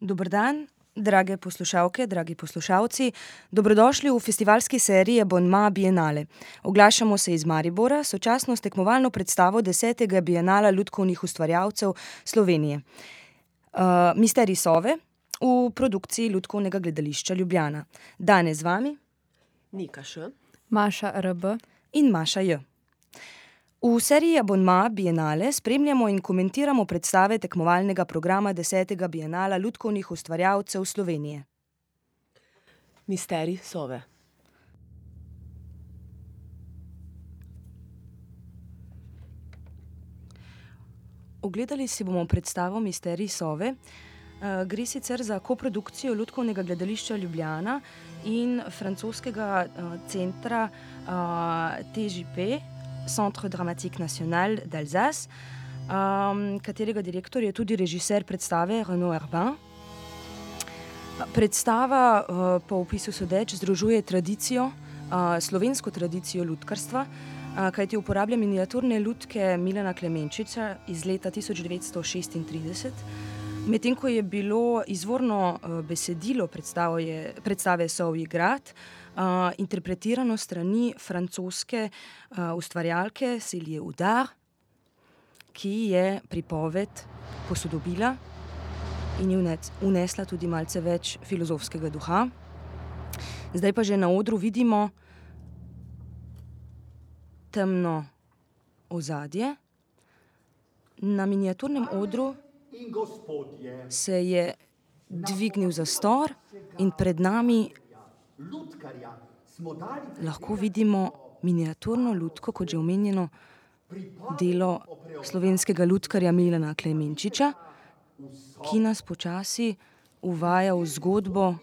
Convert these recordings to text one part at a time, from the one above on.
Dober dan, drage poslušalke, dragi poslušalci. Dobrodošli v festivalski seriji Abonma Bienale. Oglašamo se iz Maribora, sočasno s tekmovalno predstavo desetega Bienala lutkovnih ustvarjalcev Slovenije. Misterij Sove v produkciji Lutkovnega gledališča Ljubljana. Danes z vami Nika Š, Maša R B in Maša J. V seriji Abonma Bienale spremljamo in komentiramo predstave tekmovalnega programa desetega Bienala lutkovnih ustvarjalcev Slovenije. Misterij Sove. Ogledali si bomo predstavo Misterij Sove. gre sicer za koprodukcijo Lutkovnega gledališča Ljubljana in francoskega, centra, TJP, Centre Dramatique National d'Alsace, katerega direktor je tudi režiser predstave Renaud Urban. Predstava, po opisu sodeč združuje tradicijo, slovensko tradicijo lutkarstva, kajti uporablja miniaturne lutke Milana Klemenčiča iz leta tisoč devetsto šestintrideset, medtem ko je bilo izvorno, besedilo predstave, Sovji grad, interpretirano s strani francoske, ustvarjalke Célie Hoda, ki je pripoved posodobila in ji vnesla tudi malce več filozofskega duha. Zdaj pa že na odru vidimo temno ozadje. Na miniaturnem odru se je dvignil zastor in pred nami lahko vidimo miniaturno lutko, kot že omenjeno, delo slovenskega lutkarja Milana Klemenčiča, ki nas počasi uvaja v zgodbo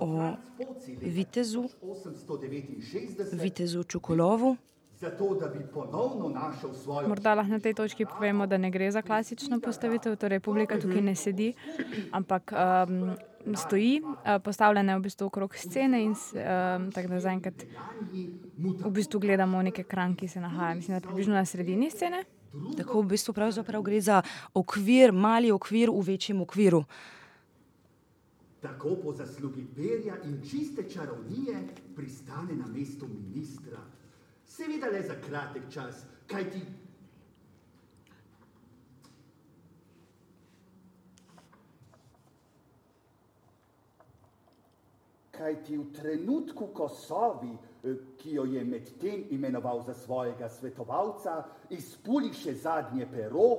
o vitezu, vitezu Čokolovu. Morda lahko na tej točki povemo, da ne gre za klasično postavitev, torej publika tukaj ne sedi, ampak, stoji, postavljena je v bistvu okrog scene in tako da zaenkrat v bistvu gledamo neki ekran, ki se nahaja, mislim, da približno na sredini scene. Tako, v bistvu pravzaprav gre za okvir, mali okvir v večjem okviru.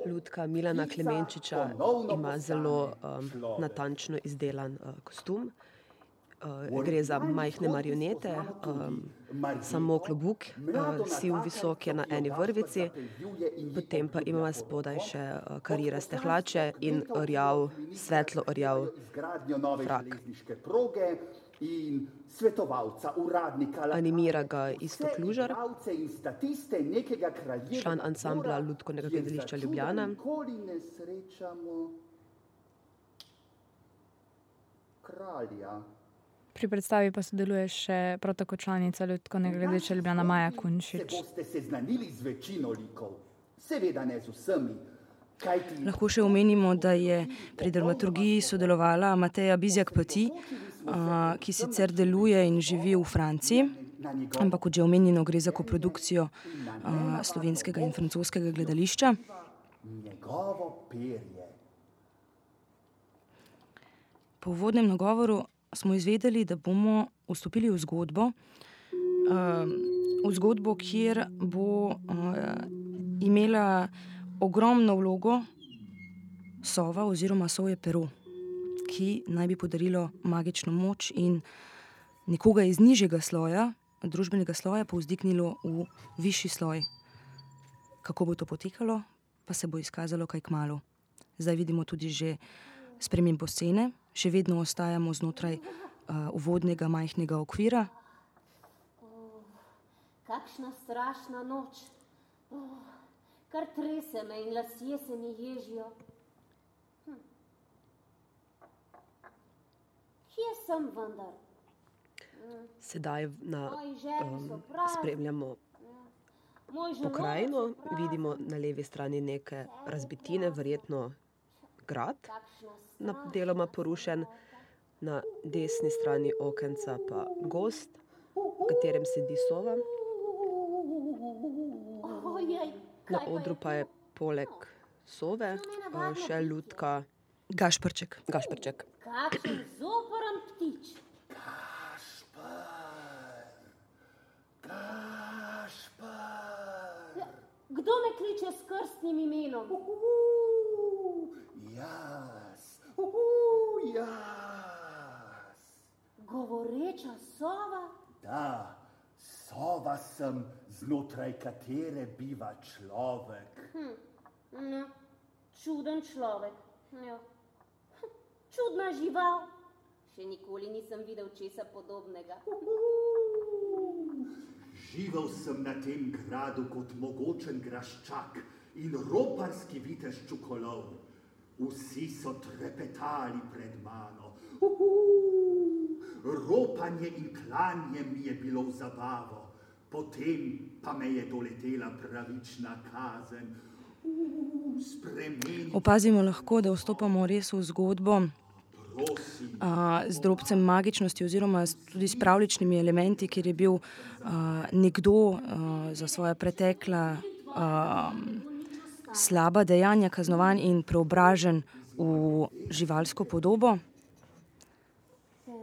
Lutka Milana Klemenčiča ima zelo, natančno izdelan, kostum. gre za majhne marionete, samo klobuk, siv, visok, je na eni vrvici. Potem pa ima spodaj še, kariraste hlače in rjav, svetlo rjav frak. Animira ga Iztok Lužar, član ansambla Lutkovnega gledališča Ljubljana. Pri predstavi pa sodeluje še prav tako članica Lutkovnega gledališča Ljubljana, Maja Kunšič. Lahko še omenimo, da je pri dramaturgiji sodelovala Mateja Bizjak Pati, ki sicer deluje in živi v Franciji, ampak kot že omenjeno, gre za koprodukcijo, slovenskega in francoskega gledališča. Po uvodnem nagovoru smo izvedeli, da bomo vstopili v zgodbo, v zgodbo, kjer bo, imela ogromno vlogo sova oziroma sovje pero, ki naj bi podarilo magično moč in nekoga iz nižjega sloja, družbenega sloja povzdignilo v višji sloj. Kako bo to potekalo, pa se bo izkazalo kaj kmalu. Zdaj vidimo tudi že spremembo scene, še vedno ostajamo znotraj, uvodnega majhnega okvira. Sedaj na, spremljamo pokrajino, vidimo na levi strani neke razbitine, verjetno grad, na deloma porušen, na desni strani okenca pa gost, v katerem sedi sova. Na odru pa je poleg sove uh, še lutka. Gašprček. Gašprček. Kakšen zoporen ptič. Ja, Kdo me kliče s krstnim imenom? Jaz, uhu, jaz. Govoreča sova? Da, sova sem, znotraj katere biva človek. No, čuden človek. Ja. Hm, Čudna žival. Še nikoli nisem videl česa podobnega. Živel sem na tem gradu kot mogočen graščak in roparski vitez čukolov. Vsi so trepetali pred mano. Uhu. Ropanje in klanje mi je bilo v zabavo, potem pa me je doletela pravična kazen. Uhu, Spremeniti, Opazimo lahko, da vstopamo res v zgodbo a, z drobcem magičnosti, oziroma tudi s pravličnimi elementi, kjer je bil a, nekdo a, za svoje pretekla a, slaba dejanja kaznovan in preobražen v živalsko podobo,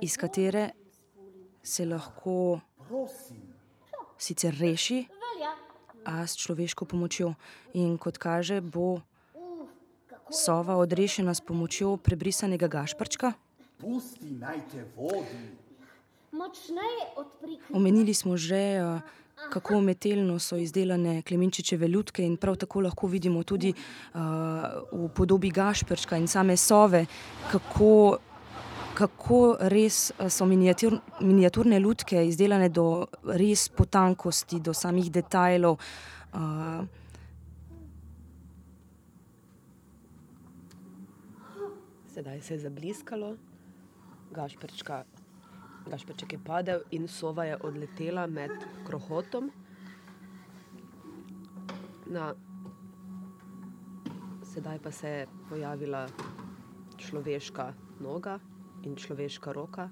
iz katere se lahko sicer reši, a s človeško pomočjo. In kot kaže, bo sova odrešena s pomočjo prebrisanega gašprčka. Pusti naj te vodi. močneje odpri. Omenili smo že, a, kako umetelno so izdelane klemenčičeve ljudke in prav tako lahko vidimo tudi a, v podobi gašprčka in same sove, kako, kako res a, so miniatur, miniaturne ljudke izdelane do res potankosti, do samih detajlov. A, Sedaj se je zabliskalo, Gašprčka, Gašprček je padel in sova je odletela med krohotom. Na, sedaj pa se je pojavila človeška noga in človeška roka.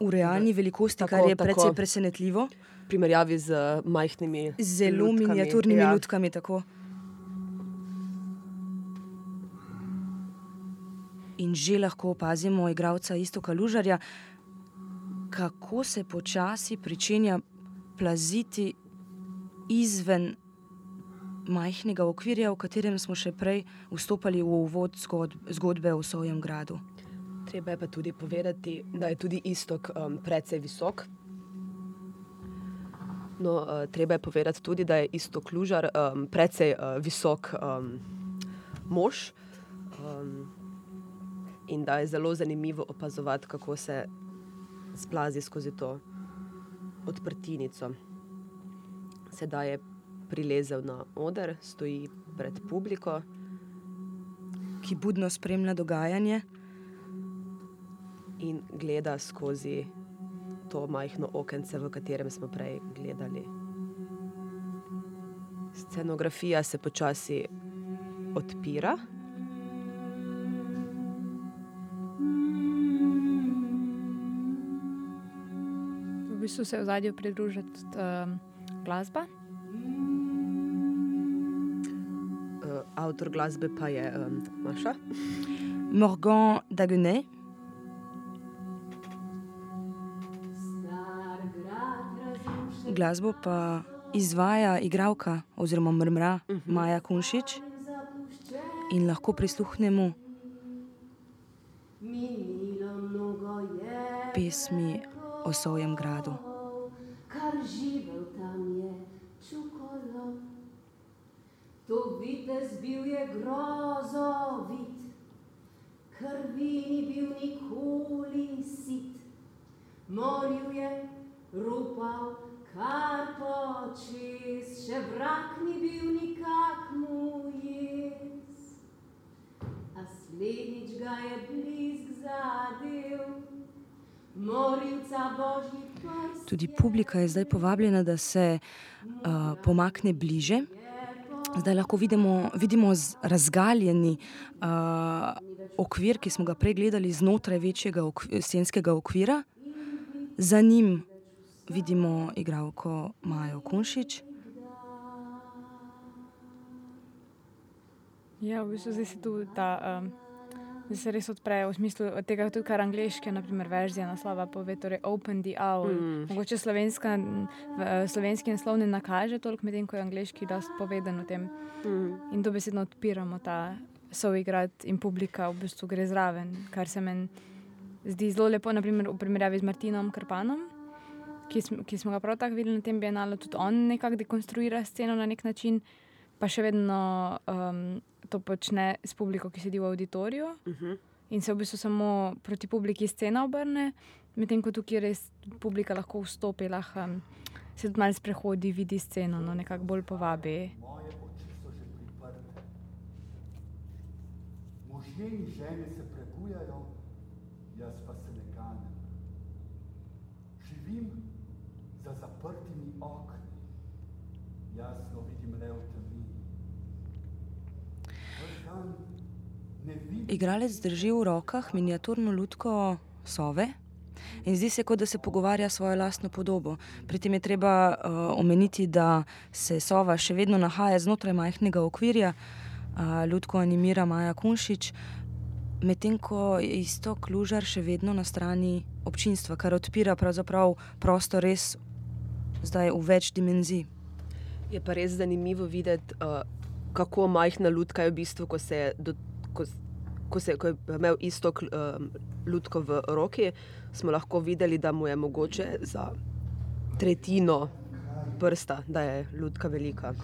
v realni velikosti, Tako, kar je tako. precej presenetljivo, V primerjavi z majhnimi, zelo lutkami, miniaturnimi ja. ljudkami. Tako. In že lahko opazimo igralca Istoka Lužarja, kako se počasi pričenja plaziti izven majhnega okvirja, v katerem smo še prej vstopali v uvod zgod zgodbe o Sovjem gradu. Treba je pa tudi povedati, da je tudi istok um, precej visok. No, uh, treba je povedati tudi, da je istok Lužar um, precej uh, visok um, mož um, in da je zelo zanimivo opazovati, kako se splazi skozi to odprtinico. Sedaj je prilezel na oder, stoji pred publiko. Ki budno spremlja dogajanje, in gleda skozi to majhno okence, v katerem smo prej gledali. Scenografija se počasi odpira. Bistvu se v zadju pridruži tudi um, glasba. Uh, avtor glasbe pa je um, Maša. Morgan Dagenet, glasbo pa izvaja igralka oziroma mrmra Maja Kunšič in lahko prisluhnemo pesmi o Sovjem gradu. Kar živel tam je čukolo. To vitez bil je grozovit, krvi ni bil nikoli sit. Moril je, rupal, kar počes, še vrak ni bil nikak mu jez. A slednjič ga je blisk zadev. Tudi publika je zdaj povabljena, da se uh, pomakne bliže. Zdaj lahko vidimo, vidimo razgaljeni uh, okvir, ki smo ga pregledali znotraj večjega okvir, scenskega okvira. Za njim vidimo igralko Majo Kunšič. Ja, v bistvu zdaj se tu ta. Um... Da se res odpre v smislu tega, tudi kar angliške, naprimer, verzija naslova pove, torej Open the Owl. Mm. Mogoče slovenska, slovenski naslov ne nakaže toliko, medtem ko je angliški dosti povedan o tem. Mm. In to besedno odpiramo ta soigrad in publika v bistvu gre zraven, kar se meni zdi zelo lepo, naprimer v primerjavi z Martinom Krpanom, ki smo, ki smo ga prav tako videli na tem bienalu, tudi on nekako dekonstruira sceno na nek način, pa še vedno. Um, to počne s publiko, ki sedi v auditoriju uh mhm. -huh. in se v bistvu samo proti publiki scena obrne, medtem ko tukaj res publika lahko vstopi, lahko um, se tudi malo sprehodi, vidi sceno, no nekako bolj povabi. Možje in žene se prebujajo, jaz pa se ne kanem. Živim za zaprtimi okni, jasno vidim le v tem. Igralec drži v rokah miniaturno lutko sove in zdi se, kot da se pogovarja s svojo lastno podobo. Pri tem je treba uh, omeniti, da se sova še vedno nahaja znotraj majhnega okvirja, uh, lutko animira Maja Kunšič, medtem ko je isto klužar še vedno na strani občinstva, kar odpira prostor res zdaj v več dimenzij. Je pa res zanimivo videti. Uh kako majhna lutka je v bistvu, ko, se, do, ko, ko, se, ko je imel isto um, lutko v roki, smo lahko videli, da mu je mogoče za tretjino prsta, da je lutka velika.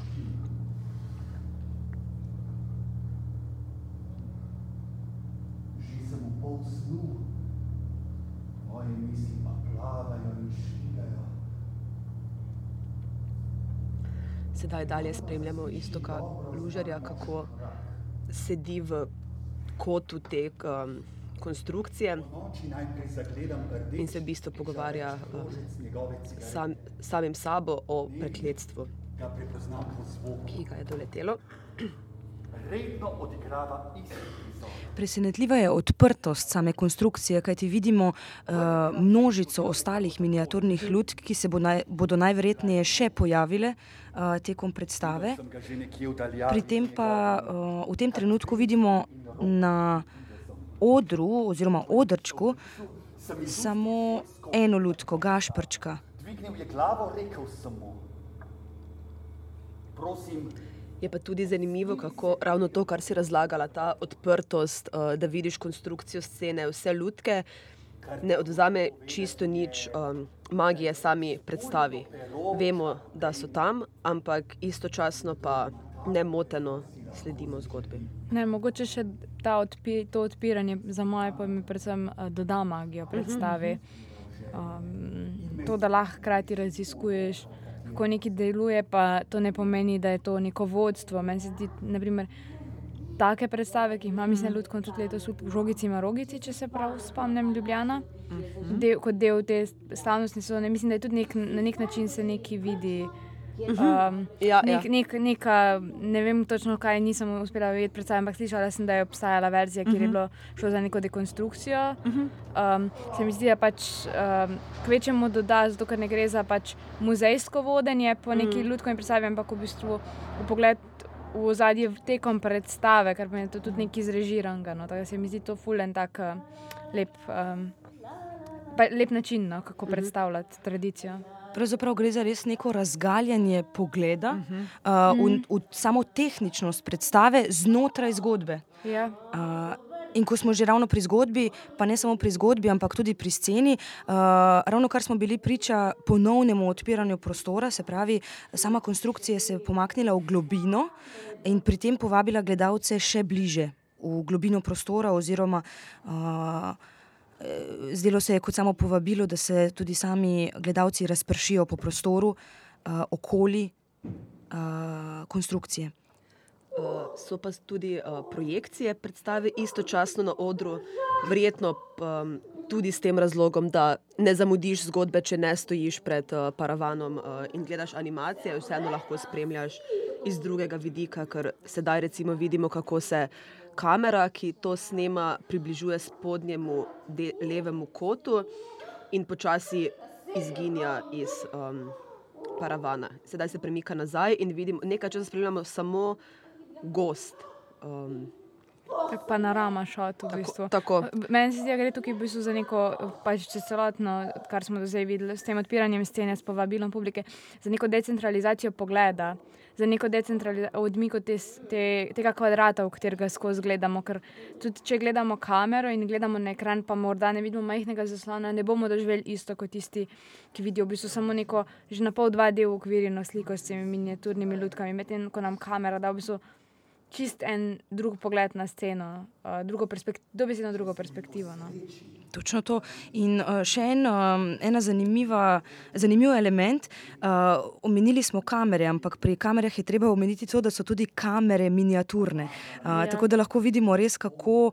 Moje misli pa plavajo in širijo. Sedaj dalje spremljamo istoka Lužarja, kako sedi v kotu te um, konstrukcije in se v bistvu pogovarja um, sam, samim sabo o prekletstvu, ki ga je doletelo. Redno odigrava isto. Presenetljiva je odprtost same konstrukcije, kajti vidimo uh, množico ostalih miniaturnih lutk, ki se bo naj, bodo najverjetneje še pojavile uh, tekom predstave. Pri tem pa uh, v tem trenutku vidimo na odru oziroma odrčku samo eno lutko, gašprčka. Dvignil je glavo, rekel sem mu: Prosim. Je pa tudi zanimivo, kako ravno to, kar si razlagala, ta odprtost, uh, da vidiš konstrukcijo scene, vse ljudke, ne odzame čisto nič um, magije sami predstavi. Vemo, da so tam, ampak istočasno pa ne moteno sledimo zgodbi. Ne, mogoče še odpi, to odpiranje za moje pojme, predvsem uh, doda magijo predstavi. Um, to, da lahko hkrati raziskuješ kako nekaj deluje, pa to ne pomeni, da je to neko vodstvo. Meni se zdi, naprimer, take predstave, ki jih imam, mislim, ljudsko tudi letos v Žogici in Rogici, če se prav spomnim, Ljubljana, mhm. del, kot del te slavnostne sezone. Mislim, da je tudi nek, na nek način se nekaj vidi. Mhm. Um, ja, nek, ja. nek, neka, ne vem točno, kaj nisem uspela videti, predvsem, ampak slišala sem, da je obstajala verzija, kjer uh -huh. je mhm. bilo šlo za neko dekonstrukcijo. Uh -huh. um, se mi zdi, da pač um, kvečemu doda, zato ker ne gre za pač muzejsko vodenje po neki uh -huh. ljudski predstavi, ampak v bistvu v pogled v zadnji tekom predstave, ker je to tudi nekaj izrežiranga. No, tako se mi zdi to fulen tak uh, lep, um, lep način, no, kako uh -huh. predstavljati tradicijo. Pravzaprav gre za res neko razgaljanje pogleda uh -huh. uh, v, v samo tehničnost predstave znotraj zgodbe. Ja. Uh, in ko smo že ravno pri zgodbi, pa ne samo pri zgodbi, ampak tudi pri sceni, uh, ravno kar smo bili priča ponovnemu odpiranju prostora, se pravi, sama konstrukcija se je pomaknila v globino in pri tem povabila gledalce še bliže v globino prostora oziroma uh, zdelo se je kot samo povabilo, da se tudi sami gledalci razpršijo po prostoru, uh, okoli uh, konstrukcije. Uh, so pa tudi uh, projekcije predstave istočasno na odru, verjetno um, tudi s tem razlogom, da ne zamudiš zgodbe, če ne stojiš pred uh, paravanom uh, in gledaš animacije, vseeno lahko spremljaš iz drugega vidika, ker sedaj recimo vidimo, kako se kamera, ki to snema, približuje spodnjemu levemu kotu in počasi izginja iz um, paravana. Sedaj se premika nazaj in vidimo, nekaj časa spremljamo samo gost. Um, Tako panorama šot v bistvu. Tako. Meni se zdi, da gre tukaj v bistvu za neko, pač čez celotno, kar smo do zdaj videli, s tem odpiranjem scene, s povabilom publike, za neko decentralizacijo pogleda, za neko odmik od te, te, tega kvadrata, v katerega skozi gledamo. Ker tudi če gledamo kamero in gledamo na ekran, pa morda ne vidimo majhnega zaslona, ne bomo doživeli isto kot tisti, ki vidijo v bistvu samo neko že na pol dva del ukvirjeno sliko s temi miniaturnimi lutkami, medtem ko nam kamera da v bistvu čist en drug pogled na sceno, uh, drugo dobesedno drugo perspektivo. No. Točno to. In uh, še en um, zanimiva, zanimiv element. Uh, omenili smo kamere, ampak pri kamerah je treba omeniti to, da so tudi kamere miniaturne. Uh, ja. Tako da lahko vidimo res, kako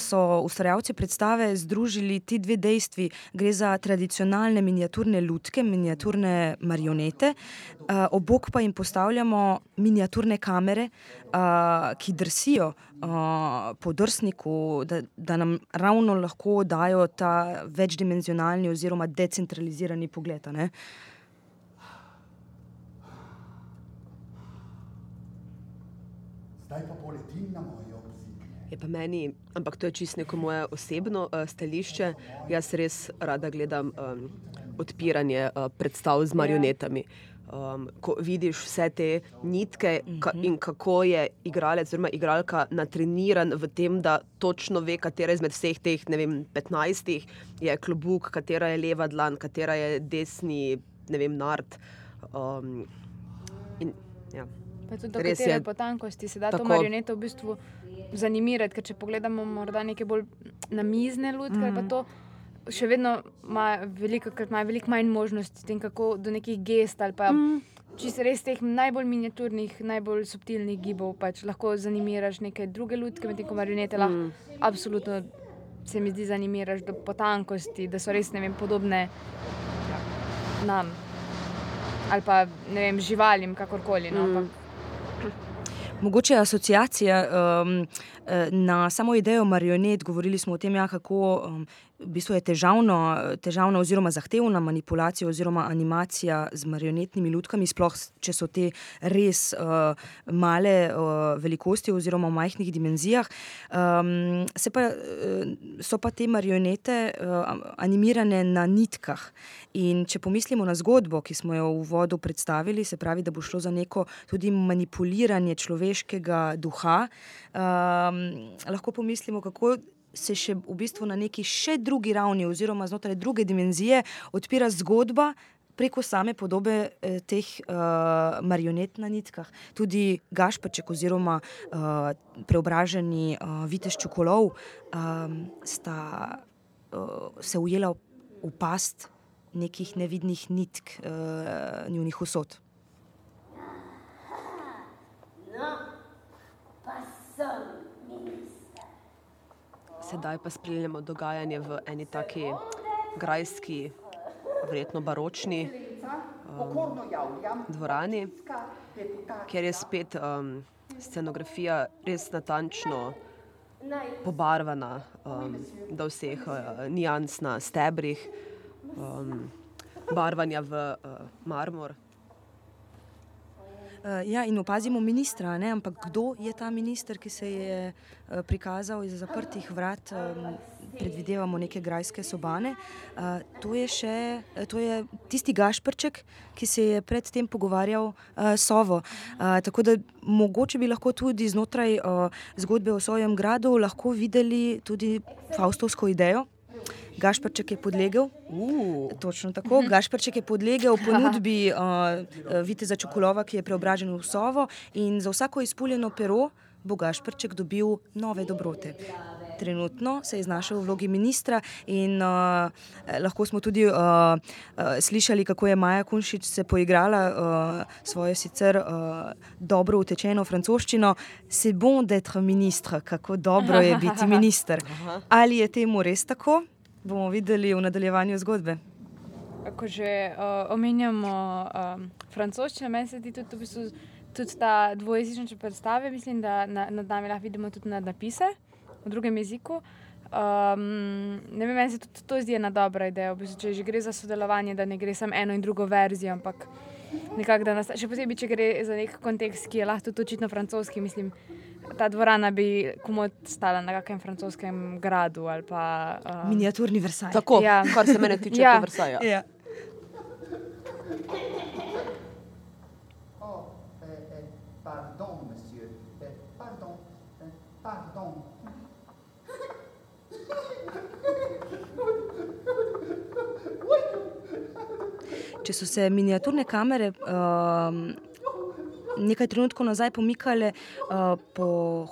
so ustvarjalci predstave združili ti dve dejstvi. Gre za tradicionalne miniaturne lutke, miniaturne marionete, uh, obok pa jim postavljamo miniaturne kamere, uh, ki drsijo uh, po drsniku, da, da nam ravno lahko dajo ta večdimenzionalni oziroma decentralizirani pogled. Zdaj pa poletim na moje obzidje. Je pa meni, ampak to je čisto neko moje osebno uh, stališče. Jaz res rada gledam um, odpiranje uh, predstav z marionetami. Yeah um, ko vidiš vse te nitke ka, mhm. in kako je igralec, oziroma igralka, natreniran v tem, da točno ve, katera izmed vseh teh vem, 15 je klobuk, katera je leva dlan, katera je desni, ne vem, nard. Um, in, ja. Pa tudi do katere potankosti se da tako, to marioneto v bistvu zanimirati, ker če pogledamo morda neke bolj namizne lutke, mm. pa to še vedno ima veliko, ima veliko manj možnosti, tem, kako do nekih gest ali pa. Mm. Se res teh najbolj miniaturnih, najbolj subtilnih gibov, pač lahko zanimiraš neke druge ljudke, medtem ko marionete lahko mm. absolutno se mi zdi zanimiraš do potankosti, da so res vem, podobne nam ali pa vem, živalim, kakorkoli. No, mm. Mogoče asociacija um, na samo idejo marionet, govorili smo o tem, ja, kako um, v bistvu je težavno, težavna oziroma zahtevna manipulacija oziroma animacija z marionetnimi lutkami, sploh če so te res uh, male uh, velikosti oziroma v majhnih dimenzijah. Um, pa, uh, so pa te marionete uh, animirane na nitkah. In če pomislimo na zgodbo, ki smo jo v vodu predstavili, se pravi, da bo šlo za neko tudi manipuliranje človeškega duha, um, lahko pomislimo, kako se še v bistvu na neki še drugi ravni, oziroma znotraj druge dimenzije, odpira zgodba. Preko same podobe eh, teh uh, marionet na nitkah, tudi Gašpaček, oziroma uh, preobraženi uh, Viteš Čokolov, um, sta uh, se ujela v, past nekih nevidnih nitk, uh, njihovih usod. No, pa sem sedaj pa spremljamo dogajanje v eni taki grajski, verjetno baročni um, dvorani, kjer je spet um, scenografija res natančno pobarvana um, do vseh uh, nijans na stebrih, um, barvanja v uh, marmor. Uh, ja, in opazimo ministra, ne? ampak kdo je ta minister, ki se je uh, prikazal iz zaprtih vrat, um, predvidevamo neke grajske sobane. Uh, to, je še, to je tisti Gašprček, ki se je predtem pogovarjal s Sovo. Tako da mogoče bi lahko tudi znotraj zgodbe o svojem gradu videli tudi Faustovsko idejo. Gašprček je podlegel. Uh. Točno tako. Gašprček je podlegel ponudbi uh, Viteza Čokolova, ki je preobražen v sovo, in za vsako izpuljeno pero bo Gašprček dobil nove dobrote. Trenutno se je znašel v vlogi ministra, in uh, lahko smo tudi uh, uh, slišali, kako je Maja Kunšič se poigrala uh, svojo sicer uh, dobro utečeno francoščino. Se bom d'être ministr, kako dobro je biti minister. Ali je temu res tako? Bomo videli v nadaljevanju zgodbe. Ko že uh, omenjamo uh, francoščino, meni se zdi tudi v bistvu tudi ta dvojezične predstave, mislim, da na, nad nami lahko vidimo tudi nadpise v drugem jeziku. Um, ne vem, meni se tudi to zdi ena dobra ideja. V bistvu, če že gre za sodelovanje, da ne gre samo eno in drugo verzijo, ampak nekako, da nas, še posebej, če gre za nek kontekst, ki je lahko tudi očitno francoski. Mislim, ta dvorana bi komod stala na kakem francoskem gradu ali pa. Um, Miniaturni Versailles. Tako, Ja. kar se mene tiče, Ja. ja. Versaja. Ja. Oh, eh, eh, pardon, monsieur. Eh, pardon, eh, pardon. Če so se miniaturne kamere um, nekaj trenutkov nazaj pomikale uh, po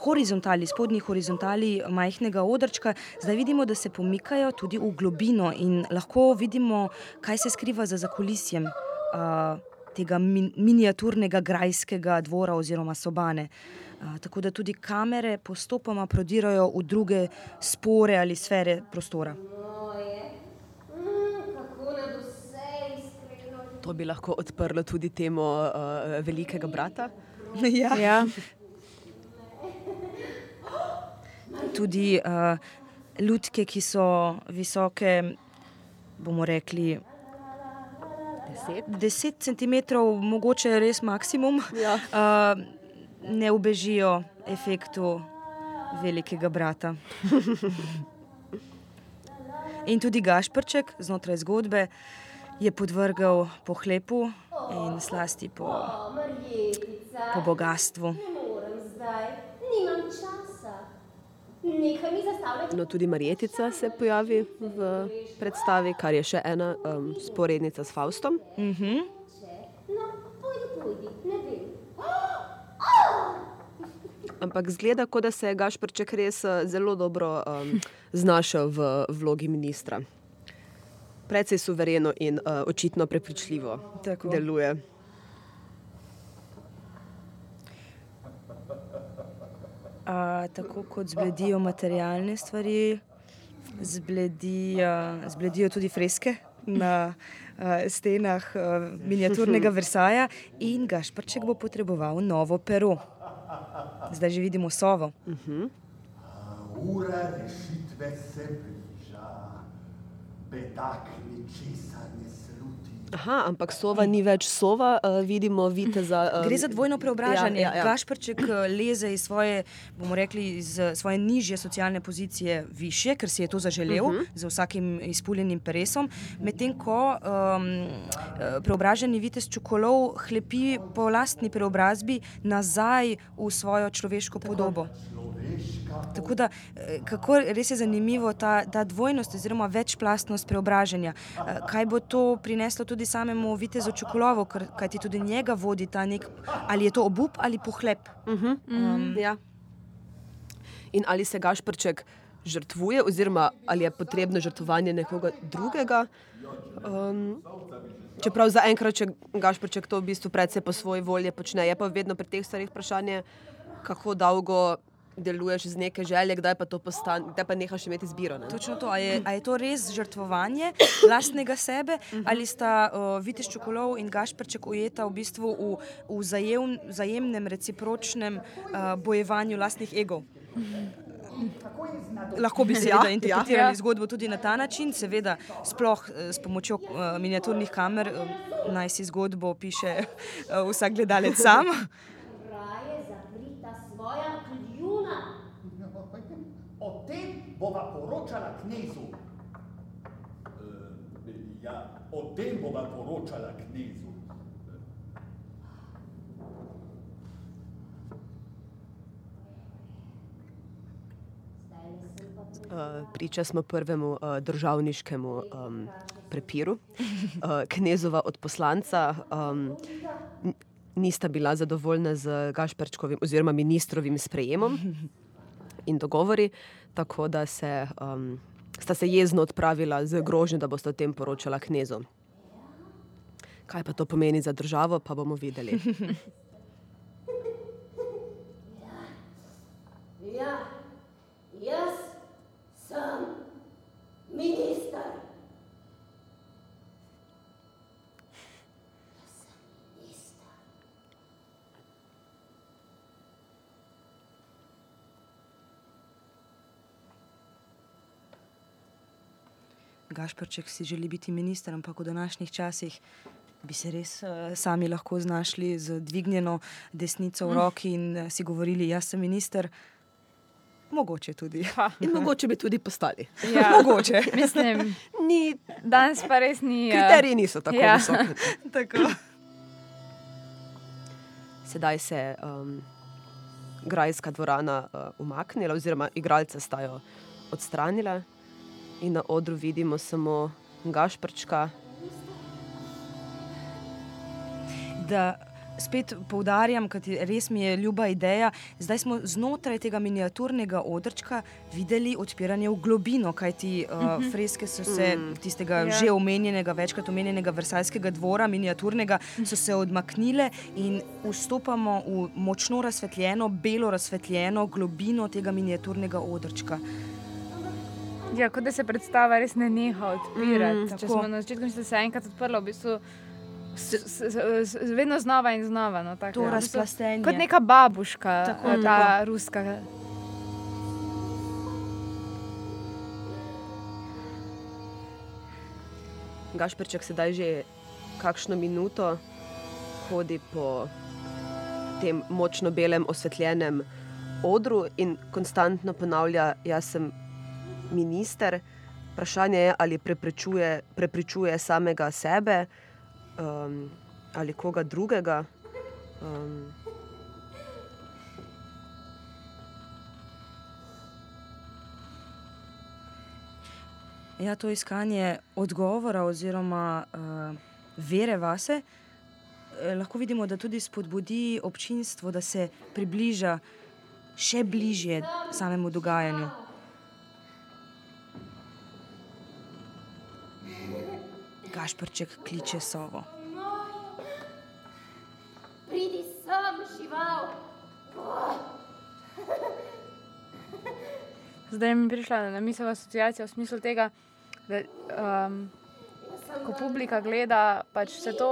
horizontali, spodnji horizontali majhnega odrčka, zdaj vidimo, da se pomikajo tudi v globino in lahko vidimo, kaj se skriva za zakulisjem uh, tega min miniaturnega grajskega dvora oziroma sobane. Uh, tako da tudi kamere postopoma prodirajo v druge spore ali sfere prostora. Moje, mm, kako nad vse iskreno. To bi lahko odprlo tudi temo uh, velikega brata. ja. ja. tudi uh, lutke, ki so visoke, bomo rekli, Deset. 10 cm, mogoče res maksimum, Ja. uh, ne ubežijo efektu velikega brata. In tudi Gašprček znotraj zgodbe je podvrgal pohlepu in slasti po, po bogatstvu. ne morem zdaj, nimam časa. Nekaj mi zastavljati. No, tudi Marjetica se pojavi v predstavi, kar je še ena um, sporednica s Faustom. Mhm. No, pojdi, pojdi, ne vem. Ampak zgleda, kot da se je Gašprček res uh, zelo dobro um, znašel v vlogi ministra. Predvsej suvereno in uh, očitno prepričljivo Tako. deluje. A, tako kot zbledijo materialne stvari, zbledi, a, zbledijo tudi freske na a, stenah a, miniaturnega Versaja, in Gašprček bo potreboval novo pero. Zdaj že vidimo sovo. Ura rešitve se bliža. Bedak ničesar ne sluti. Aha, ampak sova ni več sova, uh, vidimo viteza. Um, Gre za dvojno preobražanje. Ja, ja, ja. Gašprček a, leze iz svoje, bomo rekli, iz svoje nižje socialne pozicije više, ker si je to zaželel, uh -huh. z vsakim izpuljenim peresom, medtem ko um, preobraženi vitez Čokolov hlepi po lastni preobrazbi nazaj v svojo človeško Tako. podobo. Tako da, eh, kako res je zanimivo ta, ta dvojnost oziroma večplastnost preobražanja. Eh, Kaj bo to prineslo tudi samemu Vitezu Čokolovu, ker kajti tudi njega vodi ta nek, ali je to obup ali pohlep. Um, ja. In ali se Gašprček žrtvuje, oziroma ali je potrebno žrtvovanje nekoga drugega? Um, čeprav zaenkrat, če Gašprček to v bistvu predvsej po svoji volji počne, je pa vedno pri teh stvarih vprašanje, kako dolgo deluješ z neke želje, kdaj pa to postane, kdaj pa nehaš imeti izbiro. Ne? Točno to. A je, a je to res žrtvovanje lastnega sebe, ali sta uh, Vitez Čokolov in Gašprček ujeta v bistvu v, v zajem, vzajemnem, recipročnem uh, bojevanju lastnih egov? Lahko bi seveda Ja, interpretirali ja. zgodbo tudi na ta način, seveda, sploh eh, s pomočjo uh, miniaturnih kamer, uh, naj si zgodbo piše uh, vsak gledalec sam. Raje zaprita svoja kljuna. O tem bova poročala knezu. E, ja, o tem bova poročala knezu. Uh, priča smo prvemu uh, državniškemu um, prepiru. Knezova od poslanca um, nista bila zadovoljna z Gašperčkovim oziroma ministrovim sprejemom in dogovori, tako da se, um, sta se jezno odpravila z grožnjo, da bosta o tem poročala knezu. Kaj pa to pomeni za državo, pa bomo videli. Ja. Jaz sem minister. Gašprček si želi biti minister, ampak v današnjih časih bi se res uh, sami lahko znašli z dvignjeno desnico v roki in uh, si govorili, jaz sem minister. Mogoče tudi. In mogoče bi tudi postali. Ja, Mogoče. mislim, Ni, danes pa res ni. eh, kriteriji niso tako ja. visoki. Tako. Sedaj se je um, grajska dvorana uh, umaknila, oziroma igralce sta jo odstranila, in na odru vidimo samo Gašprčka, Da spet poudarjam, ker res mi je ljuba ideja. Zdaj smo znotraj tega miniaturnega odrčka videli odpiranje v globino, kajti uh, freske so se tistega Ja. ja. že omenjenega, večkrat omenjenega Versajskega dvora, miniaturnega, so se odmaknile in vstopamo v močno razsvetljeno, belo razsvetljeno globino tega miniaturnega odrčka. Ja, kot da se predstava res ne neha odpirati. Mm, Če tako. smo na začetku se je enkrat odprla, v bistvu s, s, s, vedno znova in znova. No, tako, To bistvu razplastenje. Kot neka babuška, Tako, tako, ta ruska. Gašprček sedaj že kakšno minuto hodi po tem močno belem osvetljenem odru in konstantno ponavlja, jaz sem minister. Vprašanje je, ali preprečuje, prepričuje samega sebe um, ali koga drugega. Um, Ja, to iskanje odgovora oziroma uh, vere vase eh, lahko vidimo, da tudi spodbudi občinstvo, da se približa še bližje samemu dogajanju. Gašprček kliče sovo. Pridi sem, žival. Zdaj mi je prišla na misel asociacija v smislu tega, da um, ko publika gleda pač vse to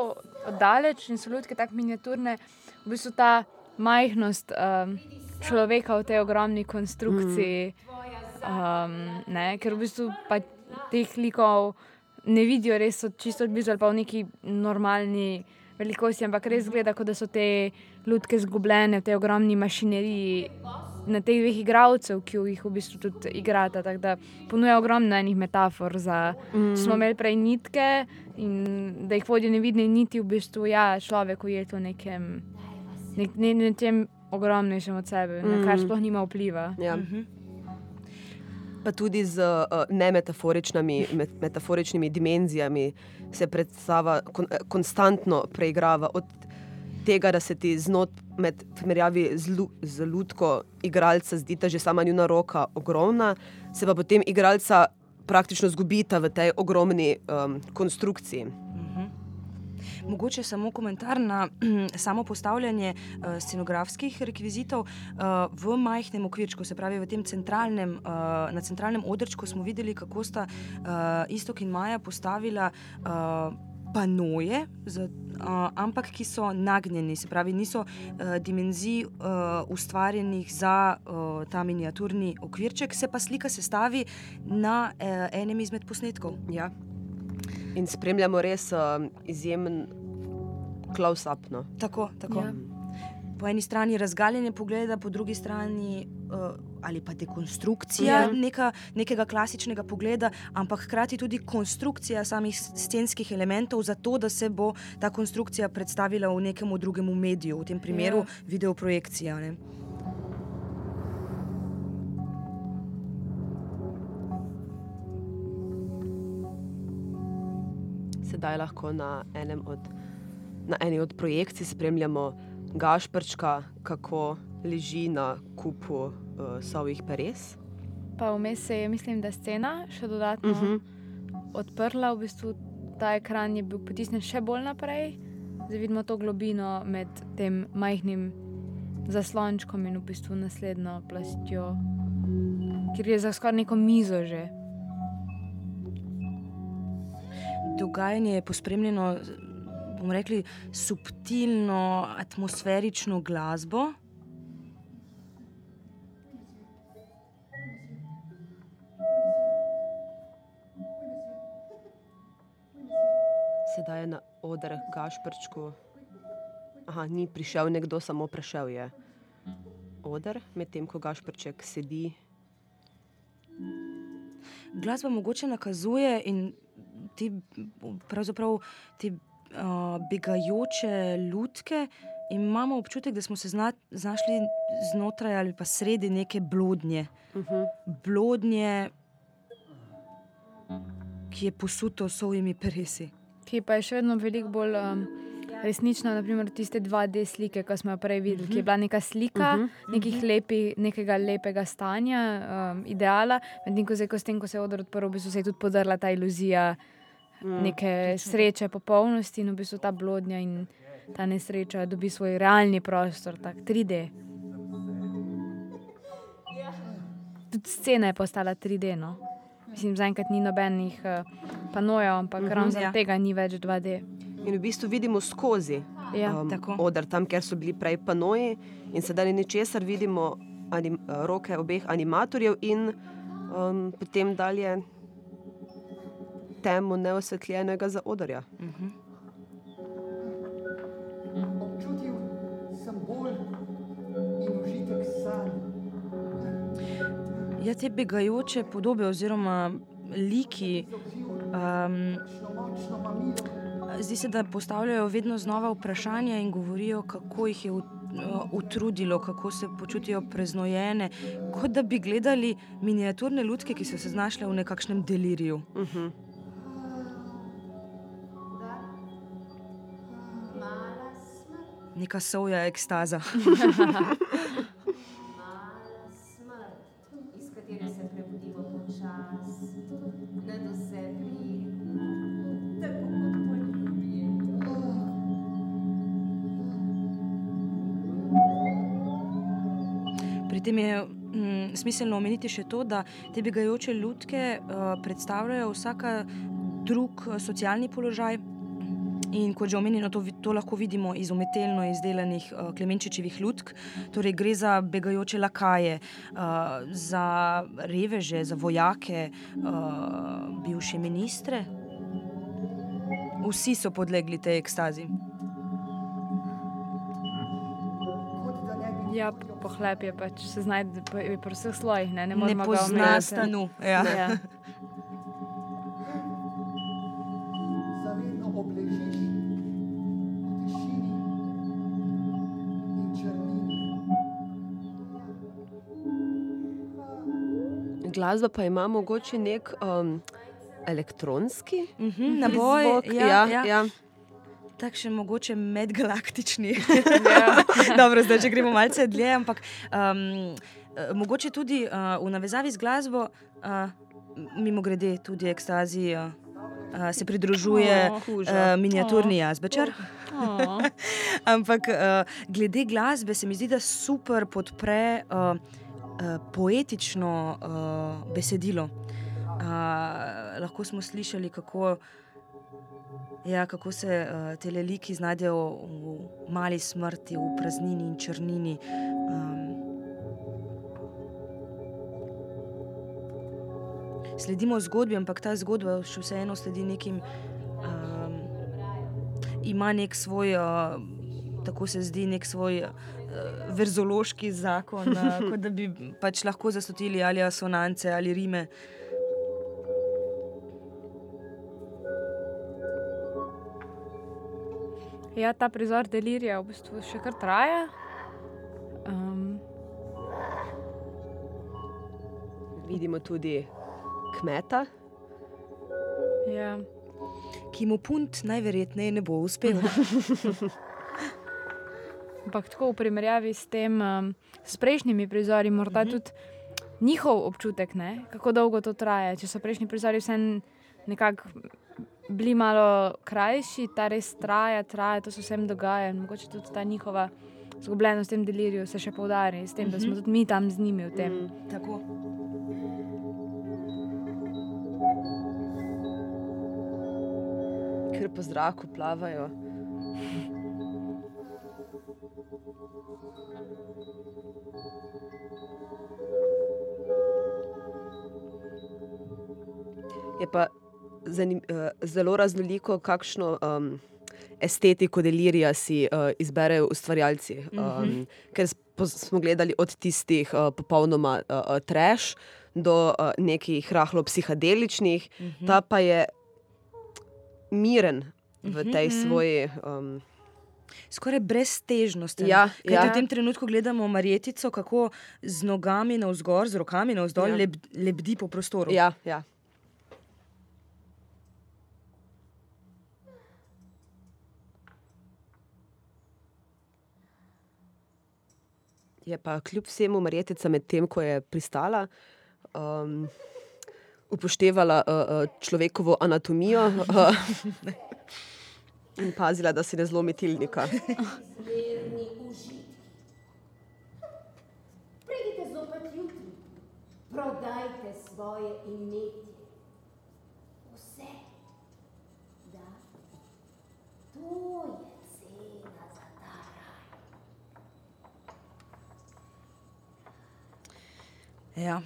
oddaleč in so ljudke tako miniaturne, v bistvu ta majhnost um, človeka v tej ogromni konstrukciji, um, ne, ker v bistvu pa teh likov ne vidijo res čisto blizu ali pa v neki normalni velikosti, ampak res gleda, kot da so te ljudke zgubljene v tej ogromni mašineriji na teh dveh igralcev, ki jih v bistvu tudi igrata. Tako da ponuja ogromno enih metafor. Za, mm. Smo imeli prej nitke in da jih vodijo nevidne niti, v bistvu ja, človek ujet v nekem, nek, ne, nečem ogromnejšem od sebe, mm. na kar sploh nima vpliva. ja. Pa tudi z uh, nemetaforičnimi met, metaforičnimi dimenzijami se predstava kon, eh, konstantno preigrava. Od tega, da se ti znot med primerjavi z, lu, z lutko igralca zdita že sama njuna roka ogromna, se pa potem igralca praktično zgubita v tej ogromni um, konstrukciji. Mogoče samo komentar na samo postavljanje uh, scenografskih rekvizitov uh, v majhnem okvirčku, se pravi v tem centralnem, uh, na centralnem odrčku smo videli, kako sta uh, Istok in Maja postavila. Uh, Panoje, z, uh, ampak ki so nagnjeni, se pravi, niso uh, dimenzij uh, ustvarjenih za uh, ta miniaturni okvirček, se pa slika sestavi na uh, enem izmed posnetkov. Ja. In spremljamo res um, izjemen close-up. No. Tako, tako. Ja. Po eni strani razgaljenje pogleda, po drugi strani uh, ali pa dekonstrukcija Ja. neka, nekega klasičnega pogleda, ampak hkrati tudi konstrukcija samih scenskih elementov, zato da se bo ta konstrukcija predstavila v nekem drugem mediju, v tem primeru ja. videoprojekcija. Ne? Sedaj lahko na, od, na eni od projekcij spremljamo Gašprčka, kako leži na kupu uh, sovih peres. Pa vmes se je, mislim, da scena še dodatno uh Mhm. -huh. odprla, v bistvu ta ekran je bil potisnjen še bolj naprej. Zdaj vidimo to globino med tem majhnim zaslončkom in v bistvu naslednjo plastjo, kjer je za skoraj neko mizo že. Dogajanje je pospremljeno, bomo rekli, subtilno, atmosferično glasbo. Sedaj je na oder Gašprčku. Aha, ni prišel nekdo, samo prešel je oder, medtem ko Gašprček sedi. Glasba mogoče nakazuje in ti pravzaprav te uh, begajoče lutke. Imamo občutek, da smo se zna, znašli znotraj ali pa sredi neke blodnje. Uh -huh. Blodnje, ki je posuto s svojimi peresi. Ki pa je še vedno veliko bolj um, resnična, naprimer tiste 2D slike, ki smo jo prej videli, uh -huh. ki je bila neka slika uh -huh. lepi, nekega lepega stanja, um, ideala, medtem ko, ko, ko se je odr odprl, v bistvu se je tudi podrla ta iluzija uh, neke sreče, popolnosti in v bistvu ta blodnja in ta nesreča dobi svoj realni prostor, tako 3D. Tudi scena je postala 3D. No? Mislim, zaenkrat ni nobenih uh, panojev, ampak uh -huh, ravno zaradi ja. tega ni več 2D. In v bistvu vidimo skozi ja, um, odr, tam, kjer so bili prej panoji, in sedaj ničesar vidimo anim, roke obeh animatorjev, in um, potem dalje temo neosvetljenega za odrja. Uh -huh. Občutil sem bolj in užitek sanj. Ja, te begajoče podobe oziroma liki. Um, zdi se, da postavljajo vedno znova vprašanja in govorijo, kako jih je utrudilo, kako se počutijo preznojene, kot da bi gledali miniaturne ljudke, ki so se znašle v nekakšnem deliriju. Uh mhm. -huh. Neka soja ekstaza. Pri tem je mm, smiselno omeniti še to, da te begajoče ljudke uh, predstavljajo vsaka drug uh, socialni položaj. In kot že omenjeno, to, to lahko vidimo iz umetelno izdelanih uh, Klemenčičevih ljudk. Torej, gre za begajoče lakaje, uh, za reveže, za vojake, uh, bivše ministre. Vsi so podlegli tej ekstazi. Ja, pohlep je pač se znajde pri vseh slojih, ne, ne, ne pozna stanu. Ja. Ja. Glasba pa ima mogoče nek um, elektronski mm -hmm, naboj. Ja, ja, ja. Ja takšen mogoče medgalaktični. Ja. Dobro, zdaj, če gremo malce dlje, ampak um, mogoče tudi uh, v navezavi z glasbo, uh, mimo grede, tudi ekstazija. Uh, se pridružuje oh, uh, miniaturni oh. jazbečar. Oh. Ampak uh, glede glasbe se mi zdi, da super podpre uh, poetično uh, besedilo. Uh, lahko smo slišali, kako Ja, kako se uh, te liki znajdejo v mali smrti, v praznini in črnini. Um, sledimo zgodbi, ampak ta zgodba še vseeno sledi nekim. Um, ima nek svoj, uh, tako se zdi, nek svoj uh, verzološki zakon, uh, kot da bi pač lahko zasotili ali asonance ali rime. Ja, ta prizor delirija v bistvu še kar traja. Um. Vidimo tudi kmeta, ja. ki mu punt najverjetneje ne bo uspel. Ampak tako v primerjavi s tem, um, s prejšnjimi prizori, morda mhm. -huh. tudi njihov občutek, ne? kako dolgo to traja. Če so prejšnji prizori vse nekako bili malo krajši, ta res traja, traja, to se vsem dogaja. Mogoče tudi ta njihova zgubljenost v tem deliriju se še poudari, s tem, uh -huh. da smo mhm. tudi mi tam z njimi v tem. Mm, tako. Ker po zraku plavajo. Je pa zanim, uh, zelo raznoliko, kakšno um, estetiko delirija si uh, izberejo ustvarjalci. Um, mm -hmm. Ker smo gledali od tistih uh, popolnoma uh, trash do uh, nekih rahlo psihedeličnih, mm -hmm. ta pa je miren v tej mm -hmm. svoji. Um, Skoraj brez težnosti. Ja, ja. V tem trenutku gledamo Marjetico, kako z nogami navzgor, z rokami navzdol, ja. leb, lebdi po prostoru. Ja, ja. Je pa kljub vsemu Marjetica med tem, ko je pristala, um, upoštevala uh, uh, človekovo anatomijo uh, in pazila, da se ne zlomi tilnika. Pridite zopet jutri, prodajte svoje imetje. Vse. Da, to je cena za ta raj. Ja,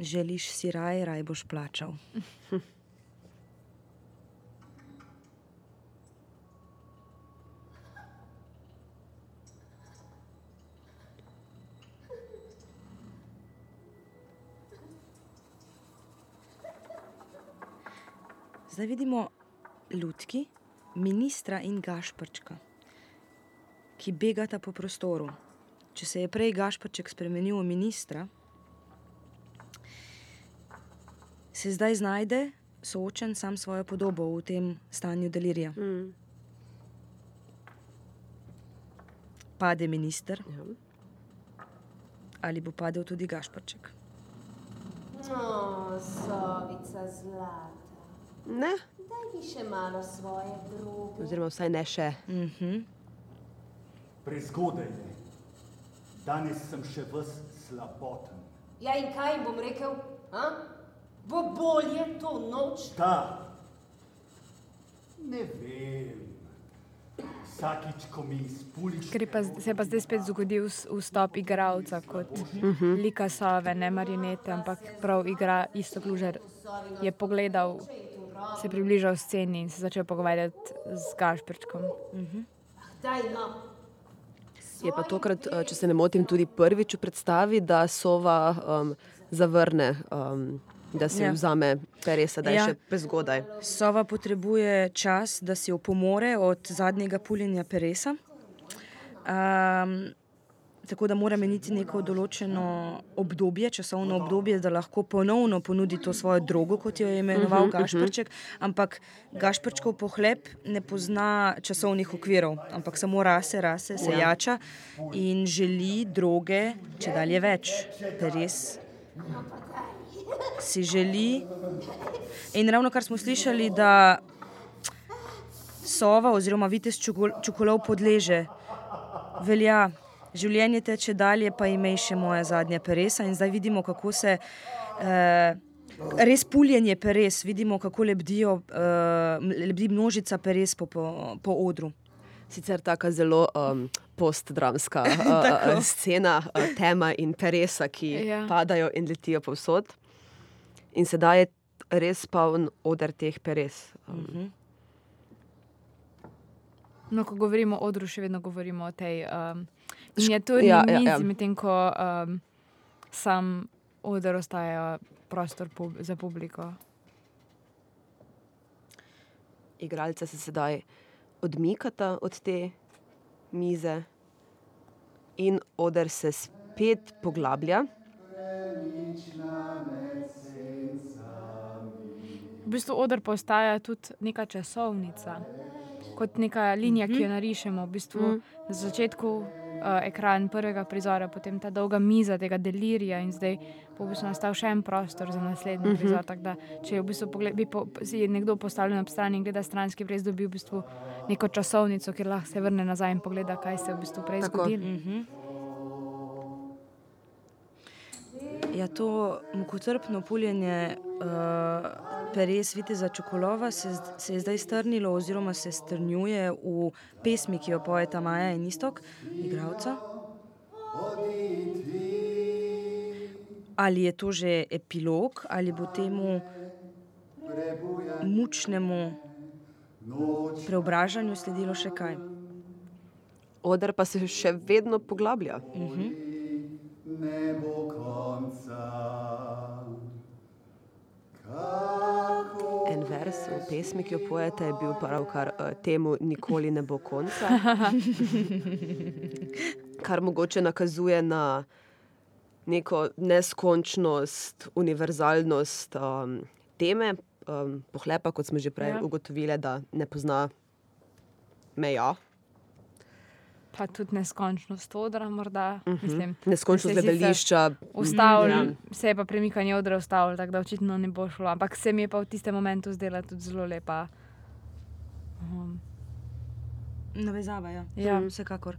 želiš si raj, raj boš plačal. Zdaj vidimo lutki, ministra in Gašprčka, ki begata po prostoru. Če se je prej Gašprček spremenil v ministra, se zdaj znajde soočen sam s svojo podobo v tem stanju delirija. Mm. Pade minister Ja. ali bo padel tudi Gašprček. O, sovica zlata. Ne, Daj mi še malo svoje droge. oziroma vsaj ne še. Mhm. Prezgodaj je. Danes sem še ves slaboten. Ja, in kaj jim bom rekel? A? Bo bolje to noč? Da, ne vem. Vsakič, ko mi izpuliš. Ker pa, se je pa zdaj spet zgodil vstop igralca kot lika sove, ne marionete, ampak prav igra isto klužer. Je pogledal, se približal sceni in se začel pogovarjati z Gašprčkom. No. Je pa tokrat, eh, če se ne motim, tudi prvič v predstavi, da sova um, zavrne, um, da si Ja. vzame peresa, da je ja. še prezgodaj. Sova potrebuje čas, da si opomore od zadnjega puljenja peresa. Um, tako da mora meniti neko določeno obdobje, časovno obdobje, da lahko ponovno ponudi to svojo drogo, kot jo je imenoval uh -huh, Gašprček. Ampak Gašprčkov pohleb ne pozna časovnih okvirov, ampak samo rase, rase, se jača in želi droge, če dalje več. Peres si želi. In ravno kar smo slišali, da sova oziroma vitez čukolov podleže, velja, življenje teče dalje, pa imej še moja zadnja peresa. In zdaj vidimo, kako se. Eh, Res puljenje peres, vidimo, kako lebdijo, uh, lebdi množica peres po, po, po odru. Sicer tako zelo um, postdramska uh, scena, uh, tema in peresa, ki Ja. padajo in letijo povsod. In sedaj je res poln oder teh peres. Um, No, ko govorimo o odru, še vedno govorimo o tej um, miniaturni ja, ja, ja, mizi, ja. medtem ko um, sam oder ostaja prostor pub za publiko. Igralca se sedaj odmikata od te mize, in oder se spet poglablja. V bistvu oder postaja tudi neka časovnica, kot neka linija, ki jo narišemo. V bistvu na začetku uh, ekran prvega prizora, potem ta dolga miza tega delirija in zdaj bo v bistvu nastal še en prostor za naslednji prizor. Tako da, če v bistvu pogled, bi po, si nekdo postavljen ob strani in gleda stranski, res dobi v bistvu neko časovnico, kjer lahko se vrne nazaj in pogleda, kaj se je v bistvu prej zgodilo. Ja, to mukotrpno puljenje uh, peres viteza Čokolova se, se je zdaj strnilo, oziroma se strnjuje v pesmi, ki jo pojeta Maja in Istok, igravca. Ali je to že epilog, ali bo temu mučnemu preobražanju sledilo še kaj. Oder pa se še vedno poglablja. Ne bo konca. En vers v pesmi, ki jo pojete, je bil pravkar uh, temu nikoli ne bo konca. Kar mogoče nakazuje na neko neskončnost, univerzalnost um, teme. Um, pohlepa, kot smo že prej Ja. ugotovili, da ne pozna meja, Pa tudi neskončnost odra, morda. Mislim, neskončnost se je sicer gledališča. Ustavil, Ja. se je pa premikanje odra ustavilo, tako da očitno ne bo šlo. Ampak se mi je pa v tistem momentu zdela tudi zelo lepa. Um, Navezava, ja. Ja. Vsekakor.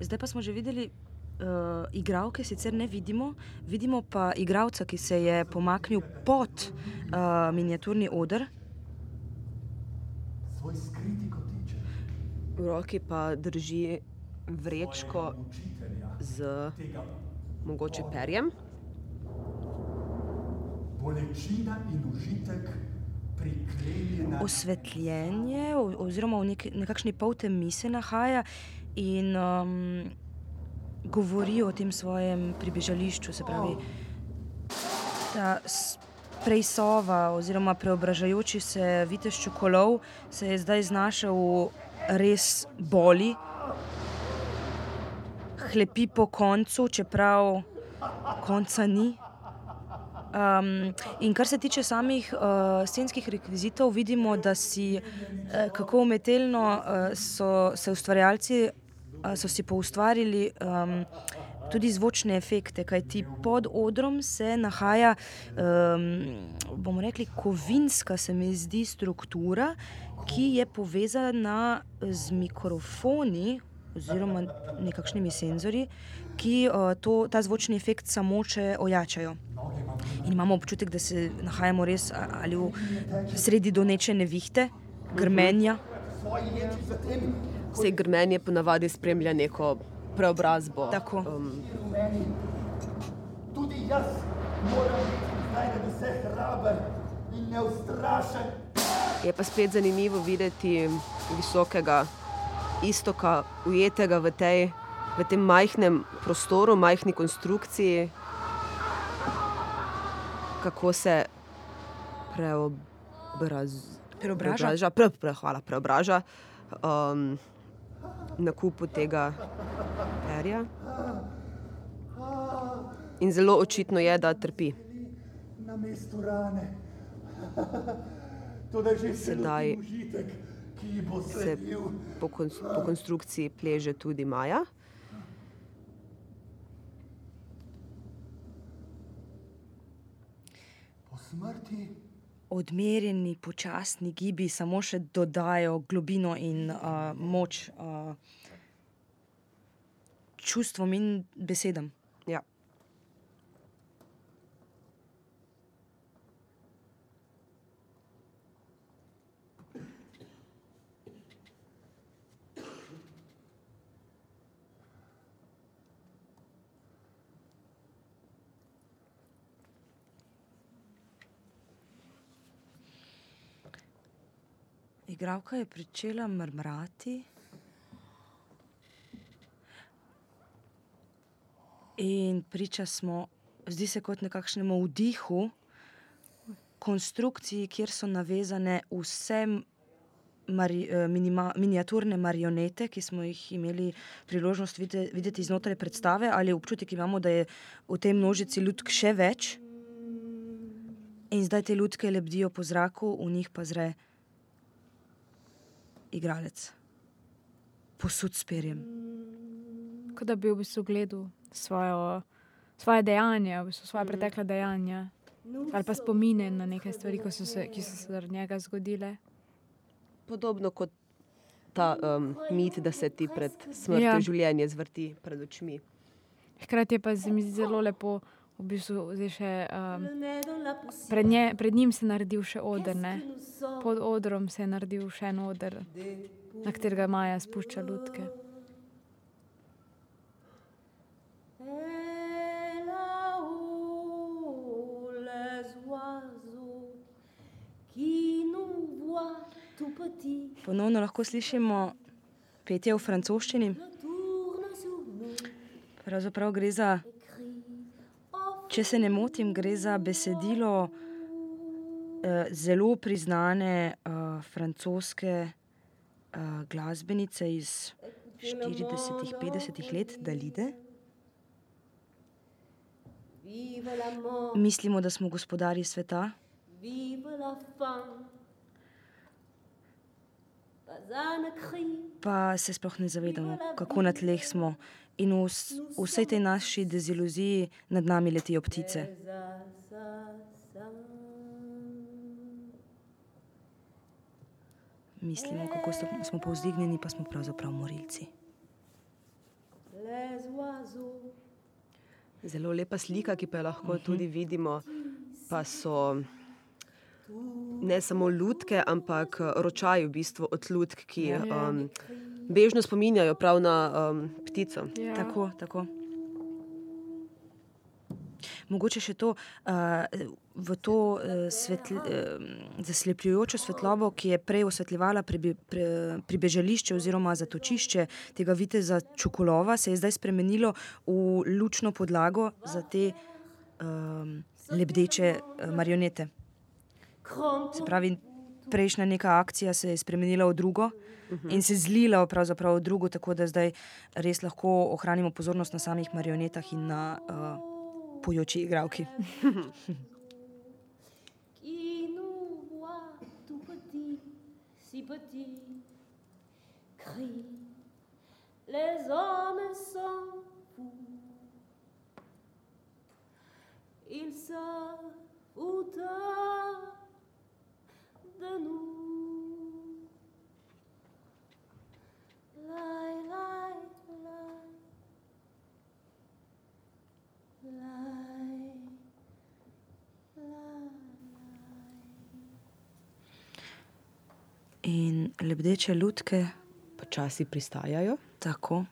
Zdaj pa smo že videli, uh, igralke sicer ne vidimo, vidimo pa igralca, ki se je pomaknil pod uh, miniaturni oder. V roki pa drži vrečko z mogoče perjem. bolečina in užitek. Osvetljenje, oziroma v neki, nekakšni poltemi se nahaja in um, govori o tem svojem pribežališču. Se pravi, ta prejsova oziroma preobražajoči se vitez čokolov se je zdaj znašel v res boli, hlepi po koncu, čeprav konca ni. Um, in kar se tiče samih uh, scenskih rekvizitov, vidimo, da si uh, kako umetelno uh, so se ustvarjalci uh, so si poustvarili um, tudi zvočne efekte, kajti pod odrom se nahaja, um, bomo rekli, kovinska se mi zdi struktura, ki je povezana z mikrofoni oziroma nekakšnimi senzorji, ki uh, to, ta zvočni efekt samo še ojačajo. In imamo občutek, da se nahajamo res ali v sredi doneče nevihte, grmenja. Vse grmenje ponavadi spremlja neko preobrazbo. Tako. Um, Tudi jaz moram biti zdaj na vse hraber in neustrašen. je pa spet zanimivo videti visokega istoka, ujetega v, tej, v tem majhnem prostoru, majhni konstrukciji, kako se preobraz, Preobraža? preobraža, pre, pre, hvala, preobraža um, na kupu tega perja. In zelo očitno je, da trpi. Na mestu rane. To da že Sedaj se po, kons po konstrukciji pleže tudi Maja. Po smrti Odmerjeni, počasni gibi samo še dodajo globino in uh, moč uh, čustvom in besedam. Ja. Igravka je začela mrmrati. In priča smo, zdi se kot nekakšnemu vdihu, konstrukciji, kjer so navezane vse mari, eh, minima, miniaturne marionete, ki smo jih imeli priložnost vide, videti znotraj predstave, ali občutek imamo, da je v tej množici ljudk še več. In zdaj te ljudke lebdijo po zraku, v njih pa zre igralec, posud s perjem. kot da bi v bistvu gledal svojo, svoje dejanja, v bistvu svoje pretekle dejanja. Ali pa spomine na neke stvari, ko so se, ki so se zaradi njega zgodile. Podobno kot ta um, mit, da se ti pred smrtjo Ja. ja. življenje zvrti pred očmi. Hkrati je pa se mi zdi zelo lepo, v bistvu še. Um, pred, nje, pred njim se je naredil še oder, ne? pod odrom se je naredil še en oder, na katerega Maja spušča lutke. Ponovno lahko slišimo petje v francoščini. Pravzaprav gre za, če se ne motim, gre za besedilo eh, zelo priznane eh, francoske eh, glasbenice iz 40-50 let, Dalide. Mislimo, da smo gospodarji sveta, pa se sploh ne zavedamo, kako na tleh smo. In v v vsej tej naši deziluziji nad nami letijo ptice. Mislimo, kako sto- smo povzdignjeni, pa smo pravzaprav morilci. Zelo lepa slika, ki pa jo lahko tudi vidimo, pa so ne samo lutke, ampak eh, ročaji v bistvu od lutk, ki um, bežno spominjajo prav na um, ptico. Ja. Tako, tako. Mogoče še to, uh, v to uh, svetl, uh, zaslepljujočo svetlobo, ki je prej osvetljevala pribe, pre, pribežališče oziroma zatočišče tega viteza Čukulova, se je zdaj spremenilo v lučno podlago za te um, lebdeče uh, marionete. Se pravi, prejšnja neka akcija se je spremenila v drugo in se zlila pravzaprav v drugo, tako da zdaj res lahko ohranimo pozornost na samih marionetah in na uh, pojoči igravki. les hommes sont fous. Ils se foutent de nous. Lai, lai, lai. Lai, lai. In lebdeče lutke, Počasi pristajajo. tako.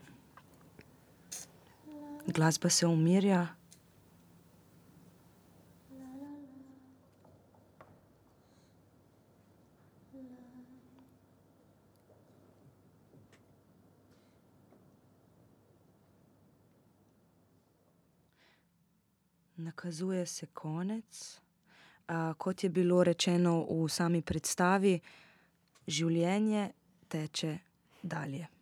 Glasba se umirja. Nakazuje se konec. A, kot je bilo rečeno v sami predstavi, življenje teče dalje.